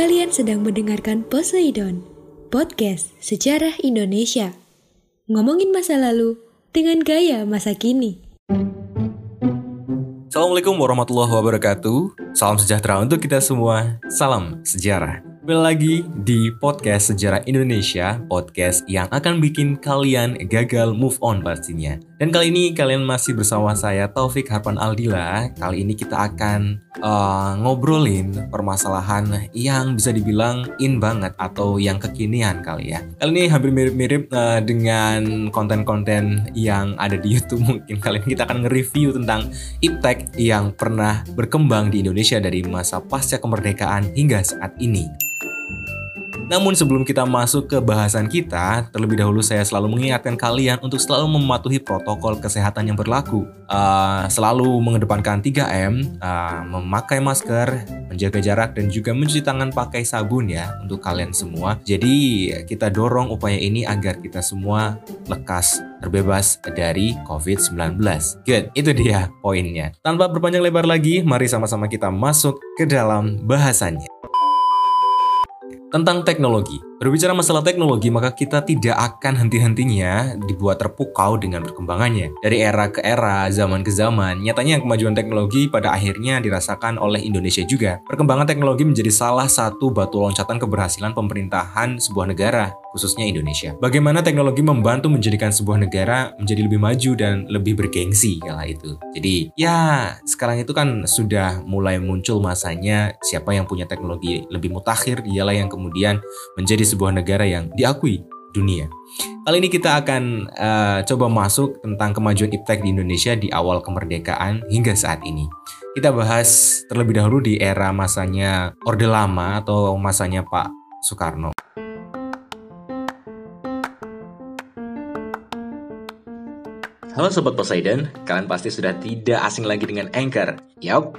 Kalian sedang mendengarkan Poseidon, podcast sejarah Indonesia. Ngomongin masa lalu dengan gaya masa kini. Assalamualaikum warahmatullahi wabarakatuh. Salam sejahtera untuk kita semua. Salam sejarah. Kembali lagi di podcast Sejarah Indonesia, podcast yang akan bikin kalian gagal move on pastinya. Dan kali ini kalian masih bersama saya Taufik Harpan Aldila. Kali ini kita akan uh, ngobrolin permasalahan yang bisa dibilang in banget atau yang kekinian kali ya. Kali ini hampir mirip-mirip uh, dengan konten-konten yang ada di YouTube mungkin. Kali ini kita akan nge-review tentang iptek yang pernah berkembang di Indonesia dari masa pasca kemerdekaan hingga saat ini. Namun sebelum kita masuk ke bahasan kita, terlebih dahulu saya selalu mengingatkan kalian untuk selalu mematuhi protokol kesehatan yang berlaku. Uh, selalu mengedepankan 3M, uh, memakai masker, menjaga jarak, dan juga mencuci tangan pakai sabun ya untuk kalian semua. Jadi kita dorong upaya ini agar kita semua lekas terbebas dari COVID-19. Good, itu dia poinnya. Tanpa berpanjang lebar lagi, mari sama-sama kita masuk ke dalam bahasannya tentang teknologi. Berbicara masalah teknologi, maka kita tidak akan henti-hentinya dibuat terpukau dengan perkembangannya. Dari era ke era, zaman ke zaman, nyatanya kemajuan teknologi pada akhirnya dirasakan oleh Indonesia juga. Perkembangan teknologi menjadi salah satu batu loncatan keberhasilan pemerintahan sebuah negara, khususnya Indonesia. Bagaimana teknologi membantu menjadikan sebuah negara menjadi lebih maju dan lebih bergengsi kala itu. Jadi, ya sekarang itu kan sudah mulai muncul masanya siapa yang punya teknologi lebih mutakhir, dialah yang kemudian menjadi sebuah negara yang diakui dunia. Kali ini kita akan uh, coba masuk tentang kemajuan iptek di Indonesia di awal kemerdekaan hingga saat ini. Kita bahas terlebih dahulu di era masanya Orde Lama atau masanya Pak Soekarno. Halo Sobat Poseidon, kalian pasti sudah tidak asing lagi dengan Anchor. Yap,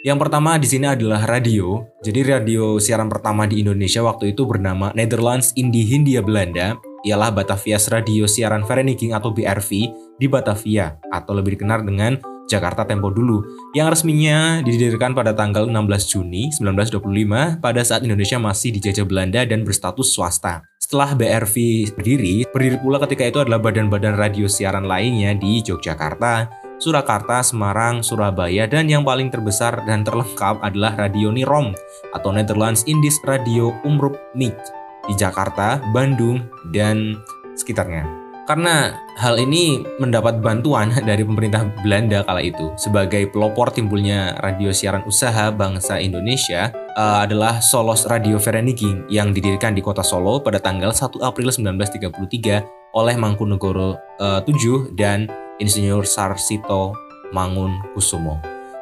Yang pertama di sini adalah radio. Jadi radio siaran pertama di Indonesia waktu itu bernama Netherlands Indie Hindia Belanda ialah Batavia's Radio Siaran Vereniging atau BRV di Batavia atau lebih dikenal dengan Jakarta Tempo dulu yang resminya didirikan pada tanggal 16 Juni 1925 pada saat Indonesia masih dijajah Belanda dan berstatus swasta. Setelah BRV berdiri, berdiri pula ketika itu adalah badan-badan radio siaran lainnya di Yogyakarta, Surakarta, Semarang, Surabaya, dan yang paling terbesar dan terlengkap adalah Radio Nirom atau Netherlands Indies Radio Umroep Niet di Jakarta, Bandung, dan sekitarnya. Karena hal ini mendapat bantuan dari pemerintah Belanda kala itu sebagai pelopor timbulnya radio siaran usaha bangsa Indonesia uh, adalah Solos Radio Vereniging yang didirikan di kota Solo pada tanggal 1 April 1933 oleh Mangkunegoro uh, 7 dan Insinyur Sarsito Mangun Kusumo.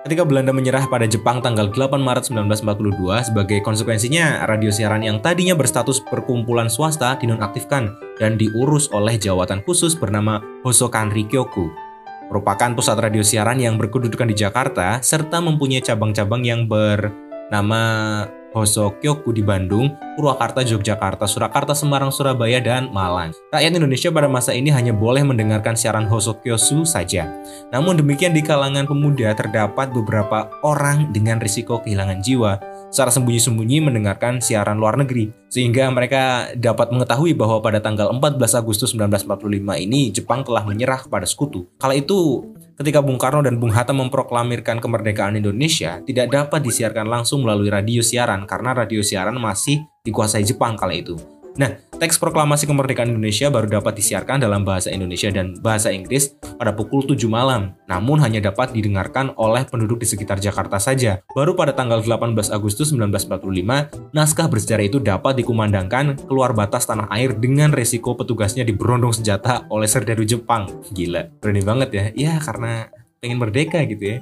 Ketika Belanda menyerah pada Jepang tanggal 8 Maret 1942, sebagai konsekuensinya radio siaran yang tadinya berstatus perkumpulan swasta dinonaktifkan dan diurus oleh jawatan khusus bernama Hosokan Rikyoku. Merupakan pusat radio siaran yang berkedudukan di Jakarta serta mempunyai cabang-cabang yang bernama Hosokyoku di Bandung, Purwakarta, Yogyakarta, Surakarta, Semarang, Surabaya, dan Malang. Rakyat Indonesia pada masa ini hanya boleh mendengarkan siaran Hosokyosu saja. Namun demikian di kalangan pemuda terdapat beberapa orang dengan risiko kehilangan jiwa secara sembunyi-sembunyi mendengarkan siaran luar negeri. Sehingga mereka dapat mengetahui bahwa pada tanggal 14 Agustus 1945 ini Jepang telah menyerah kepada sekutu. Kala itu ketika Bung Karno dan Bung Hatta memproklamirkan kemerdekaan Indonesia tidak dapat disiarkan langsung melalui radio siaran karena radio siaran masih dikuasai Jepang kala itu. Nah, teks proklamasi kemerdekaan Indonesia baru dapat disiarkan dalam bahasa Indonesia dan bahasa Inggris pada pukul 7 malam, namun hanya dapat didengarkan oleh penduduk di sekitar Jakarta saja. Baru pada tanggal 18 Agustus 1945, naskah bersejarah itu dapat dikumandangkan keluar batas tanah air dengan resiko petugasnya diberondong senjata oleh serdadu Jepang. Gila, berani banget ya. Ya, karena pengen merdeka gitu ya.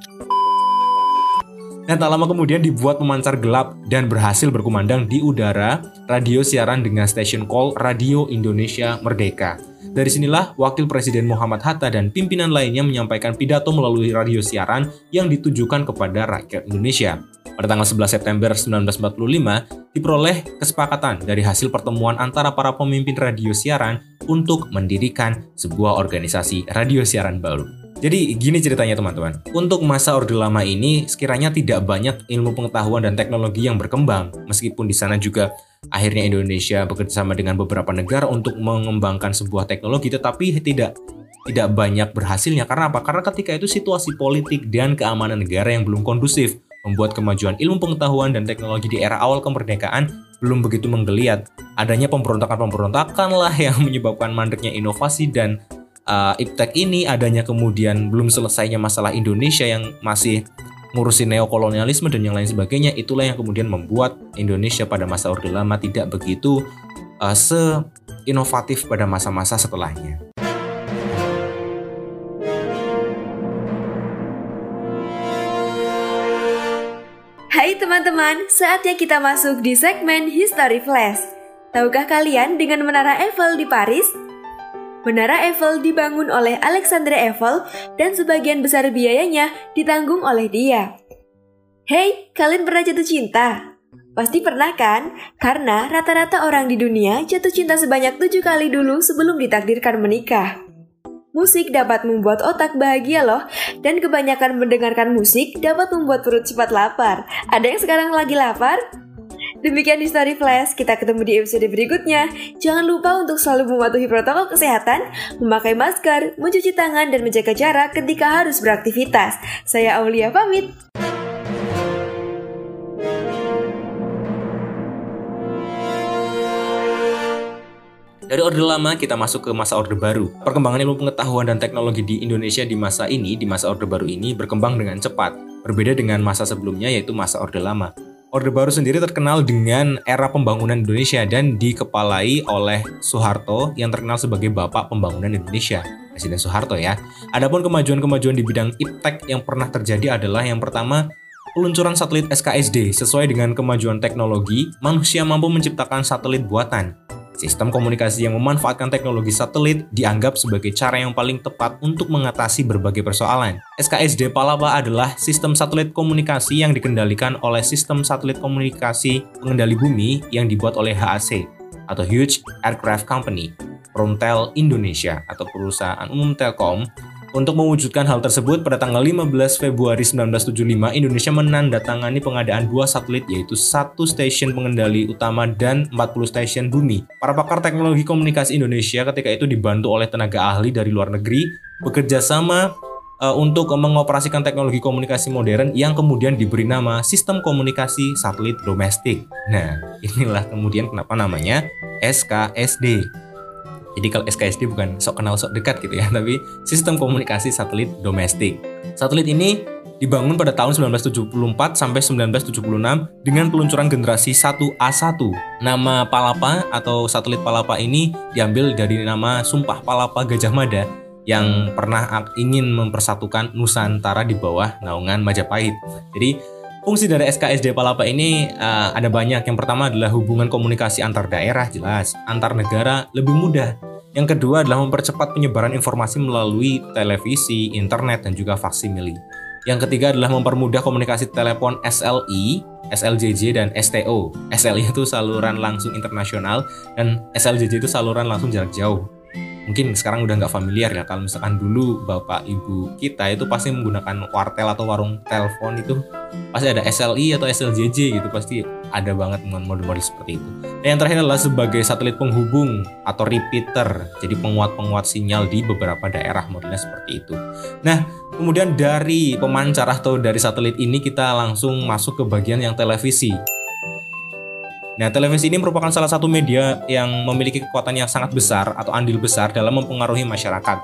Dan tak lama kemudian dibuat pemancar gelap dan berhasil berkumandang di udara radio siaran dengan stasiun call Radio Indonesia Merdeka. Dari sinilah Wakil Presiden Muhammad Hatta dan pimpinan lainnya menyampaikan pidato melalui radio siaran yang ditujukan kepada rakyat Indonesia. Pada tanggal 11 September 1945, diperoleh kesepakatan dari hasil pertemuan antara para pemimpin radio siaran untuk mendirikan sebuah organisasi radio siaran baru. Jadi gini ceritanya teman-teman. Untuk masa Orde Lama ini sekiranya tidak banyak ilmu pengetahuan dan teknologi yang berkembang. Meskipun di sana juga akhirnya Indonesia bekerjasama dengan beberapa negara untuk mengembangkan sebuah teknologi tetapi tidak tidak banyak berhasilnya karena apa? Karena ketika itu situasi politik dan keamanan negara yang belum kondusif membuat kemajuan ilmu pengetahuan dan teknologi di era awal kemerdekaan belum begitu menggeliat. Adanya pemberontakan-pemberontakan lah yang menyebabkan mandeknya inovasi dan uh, iptek ini adanya kemudian belum selesainya masalah Indonesia yang masih ngurusin neokolonialisme dan yang lain sebagainya itulah yang kemudian membuat Indonesia pada masa Orde Lama tidak begitu uh, se-inovatif pada masa-masa setelahnya. Hai teman-teman, saatnya kita masuk di segmen History Flash. Tahukah kalian dengan Menara Eiffel di Paris, Menara Eiffel dibangun oleh Alexander Eiffel dan sebagian besar biayanya ditanggung oleh dia. Hei, kalian pernah jatuh cinta? Pasti pernah kan? Karena rata-rata orang di dunia jatuh cinta sebanyak tujuh kali dulu sebelum ditakdirkan menikah. Musik dapat membuat otak bahagia loh, dan kebanyakan mendengarkan musik dapat membuat perut cepat lapar. Ada yang sekarang lagi lapar? Demikian di Story Flash, kita ketemu di episode berikutnya. Jangan lupa untuk selalu mematuhi protokol kesehatan, memakai masker, mencuci tangan, dan menjaga jarak ketika harus beraktivitas. Saya Aulia pamit. Dari Orde Lama kita masuk ke masa Orde Baru. Perkembangan ilmu pengetahuan dan teknologi di Indonesia di masa ini, di masa Orde Baru ini berkembang dengan cepat. Berbeda dengan masa sebelumnya yaitu masa Orde Lama. Orde Baru sendiri terkenal dengan era pembangunan Indonesia dan dikepalai oleh Soeharto yang terkenal sebagai Bapak Pembangunan Indonesia. Presiden Soeharto ya. Adapun kemajuan-kemajuan di bidang iptek yang pernah terjadi adalah yang pertama peluncuran satelit SKSD sesuai dengan kemajuan teknologi, manusia mampu menciptakan satelit buatan. Sistem komunikasi yang memanfaatkan teknologi satelit dianggap sebagai cara yang paling tepat untuk mengatasi berbagai persoalan. SKSD Palapa adalah sistem satelit komunikasi yang dikendalikan oleh sistem satelit komunikasi pengendali bumi yang dibuat oleh HAC atau Huge Aircraft Company, Promtel Indonesia atau perusahaan umum Telkom untuk mewujudkan hal tersebut, pada tanggal 15 Februari 1975, Indonesia menandatangani pengadaan dua satelit yaitu satu stasiun pengendali utama dan 40 stasiun bumi. Para pakar teknologi komunikasi Indonesia ketika itu dibantu oleh tenaga ahli dari luar negeri bekerja sama uh, untuk mengoperasikan teknologi komunikasi modern yang kemudian diberi nama Sistem Komunikasi Satelit Domestik. Nah, inilah kemudian kenapa namanya SKSD. Jadi kalau SKSD bukan sok kenal sok dekat gitu ya, tapi sistem komunikasi satelit domestik. Satelit ini dibangun pada tahun 1974 sampai 1976 dengan peluncuran generasi 1A1. Nama Palapa atau satelit Palapa ini diambil dari nama Sumpah Palapa Gajah Mada yang pernah ingin mempersatukan Nusantara di bawah naungan Majapahit. Jadi fungsi dari SKSD Palapa ini uh, ada banyak. Yang pertama adalah hubungan komunikasi antar daerah jelas, antar negara lebih mudah yang kedua adalah mempercepat penyebaran informasi melalui televisi, internet, dan juga faksimili. Yang ketiga adalah mempermudah komunikasi telepon SLI, SLJJ, dan STO. SLI itu saluran langsung internasional, dan SLJJ itu saluran langsung jarak jauh. Mungkin sekarang udah nggak familiar ya kalau misalkan dulu bapak ibu kita itu pasti menggunakan wartel atau warung telepon itu pasti ada SLI atau SLJJ gitu pasti ada banget dengan model-model seperti itu. Dan yang terakhir adalah sebagai satelit penghubung atau repeater, jadi penguat-penguat sinyal di beberapa daerah modelnya seperti itu. Nah, kemudian dari pemancar atau dari satelit ini kita langsung masuk ke bagian yang televisi. Nah, televisi ini merupakan salah satu media yang memiliki kekuatan yang sangat besar atau andil besar dalam mempengaruhi masyarakat.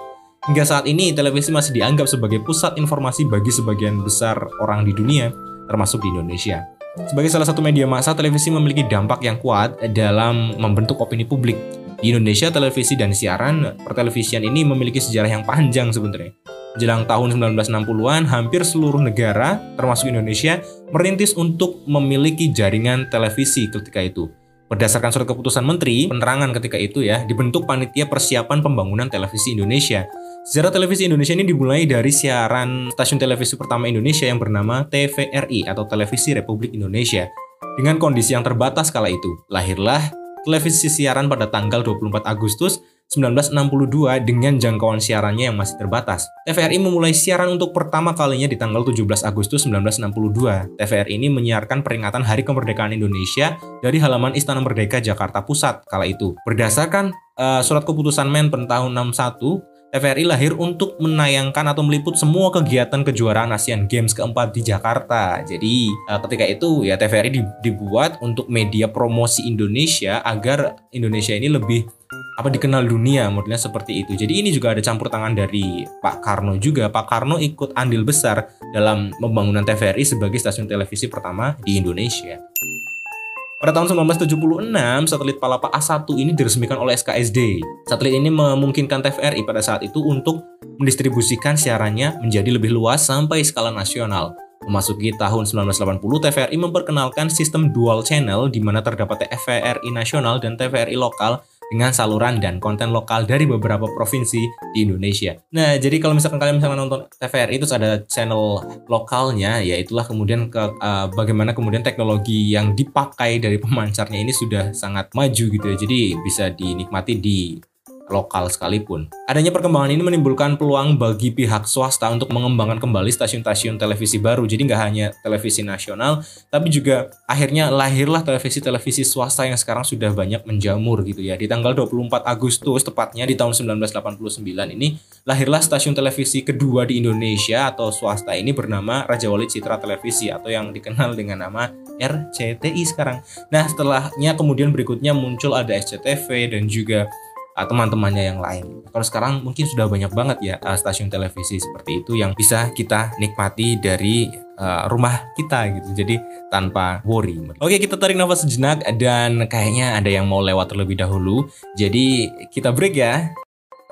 Hingga saat ini, televisi masih dianggap sebagai pusat informasi bagi sebagian besar orang di dunia, termasuk di Indonesia. Sebagai salah satu media massa, televisi memiliki dampak yang kuat dalam membentuk opini publik. Di Indonesia, televisi dan siaran pertelevisian ini memiliki sejarah yang panjang sebenarnya. Jelang tahun 1960-an, hampir seluruh negara, termasuk Indonesia, merintis untuk memiliki jaringan televisi ketika itu. Berdasarkan surat keputusan Menteri Penerangan ketika itu ya, dibentuk panitia persiapan pembangunan televisi Indonesia. Sejarah televisi Indonesia ini dimulai dari siaran stasiun televisi pertama Indonesia yang bernama TVRI atau Televisi Republik Indonesia. Dengan kondisi yang terbatas kala itu, lahirlah televisi siaran pada tanggal 24 Agustus 1962 dengan jangkauan siarannya yang masih terbatas. TVRI memulai siaran untuk pertama kalinya di tanggal 17 Agustus 1962. TVRI ini menyiarkan peringatan Hari Kemerdekaan Indonesia dari halaman Istana Merdeka Jakarta Pusat kala itu. Berdasarkan uh, surat keputusan Menpen tahun 61, TVRI lahir untuk menayangkan atau meliput semua kegiatan kejuaraan Asian Games keempat di Jakarta. Jadi uh, ketika itu ya TVRI dibuat untuk media promosi Indonesia agar Indonesia ini lebih apa dikenal dunia modelnya seperti itu. Jadi ini juga ada campur tangan dari Pak Karno juga. Pak Karno ikut andil besar dalam pembangunan TVRI sebagai stasiun televisi pertama di Indonesia. Pada tahun 1976, satelit Palapa A1 ini diresmikan oleh SKSD. Satelit ini memungkinkan TVRI pada saat itu untuk mendistribusikan siarannya menjadi lebih luas sampai skala nasional. Memasuki tahun 1980, TVRI memperkenalkan sistem dual channel di mana terdapat TVRI nasional dan TVRI lokal dengan saluran dan konten lokal dari beberapa provinsi di Indonesia. Nah, jadi kalau misalkan kalian misalkan nonton TVRI itu ada channel lokalnya, ya itulah kemudian ke uh, bagaimana kemudian teknologi yang dipakai dari pemancarnya ini sudah sangat maju gitu ya. Jadi bisa dinikmati di lokal sekalipun. Adanya perkembangan ini menimbulkan peluang bagi pihak swasta untuk mengembangkan kembali stasiun-stasiun televisi baru. Jadi nggak hanya televisi nasional, tapi juga akhirnya lahirlah televisi-televisi swasta yang sekarang sudah banyak menjamur gitu ya. Di tanggal 24 Agustus, tepatnya di tahun 1989 ini, lahirlah stasiun televisi kedua di Indonesia atau swasta ini bernama Raja Wali Citra Televisi atau yang dikenal dengan nama RCTI sekarang. Nah, setelahnya kemudian berikutnya muncul ada SCTV dan juga uh, teman-temannya yang lain. Kalau sekarang mungkin sudah banyak banget ya uh, stasiun televisi seperti itu yang bisa kita nikmati dari uh, rumah kita gitu. Jadi tanpa worry. Oke, kita tarik nafas sejenak dan kayaknya ada yang mau lewat terlebih dahulu. Jadi kita break ya.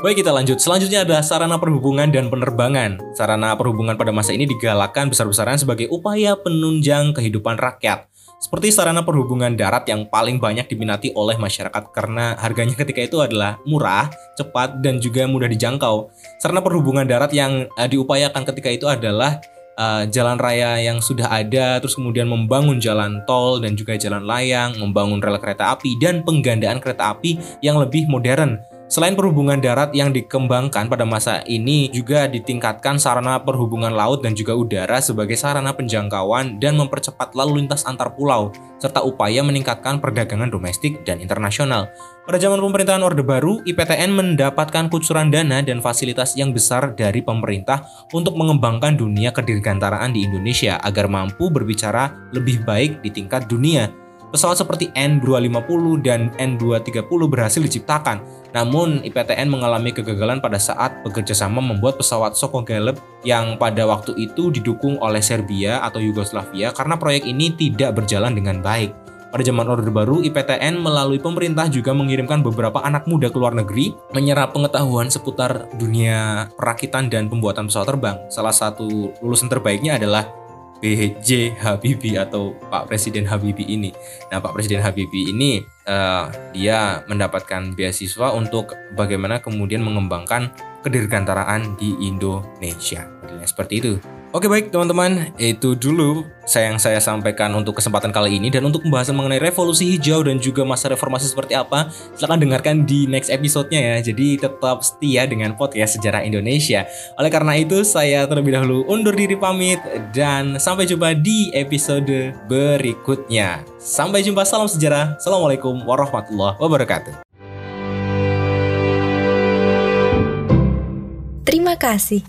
Baik kita lanjut, selanjutnya ada sarana perhubungan dan penerbangan. Sarana perhubungan pada masa ini digalakkan besar-besaran sebagai upaya penunjang kehidupan rakyat. Seperti sarana perhubungan darat yang paling banyak diminati oleh masyarakat karena harganya ketika itu adalah murah, cepat, dan juga mudah dijangkau. Sarana perhubungan darat yang uh, diupayakan ketika itu adalah uh, jalan raya yang sudah ada, terus kemudian membangun jalan tol dan juga jalan layang, membangun rel kereta api, dan penggandaan kereta api yang lebih modern Selain perhubungan darat yang dikembangkan pada masa ini juga ditingkatkan sarana perhubungan laut dan juga udara sebagai sarana penjangkauan dan mempercepat lalu lintas antar pulau serta upaya meningkatkan perdagangan domestik dan internasional. Pada zaman pemerintahan Orde Baru, IPTN mendapatkan kucuran dana dan fasilitas yang besar dari pemerintah untuk mengembangkan dunia kedirgantaraan di Indonesia agar mampu berbicara lebih baik di tingkat dunia. Pesawat seperti N250 dan N230 berhasil diciptakan, namun IPTN mengalami kegagalan pada saat bekerja sama membuat pesawat Sokogeleb yang pada waktu itu didukung oleh Serbia atau Yugoslavia karena proyek ini tidak berjalan dengan baik. Pada zaman Orde Baru, IPTN melalui pemerintah juga mengirimkan beberapa anak muda ke luar negeri menyerap pengetahuan seputar dunia perakitan dan pembuatan pesawat terbang. Salah satu lulusan terbaiknya adalah B.J. Habibie atau Pak Presiden Habibie ini. Nah, Pak Presiden Habibie ini uh, dia mendapatkan beasiswa untuk bagaimana kemudian mengembangkan kedirgantaraan di Indonesia. Seperti itu. Oke baik teman-teman, itu dulu saya yang saya sampaikan untuk kesempatan kali ini dan untuk pembahasan mengenai revolusi hijau dan juga masa reformasi seperti apa, silahkan dengarkan di next episode-nya ya. Jadi tetap setia dengan podcast Sejarah Indonesia. Oleh karena itu, saya terlebih dahulu undur diri pamit dan sampai jumpa di episode berikutnya. Sampai jumpa, salam sejarah. Assalamualaikum warahmatullahi wabarakatuh. casi.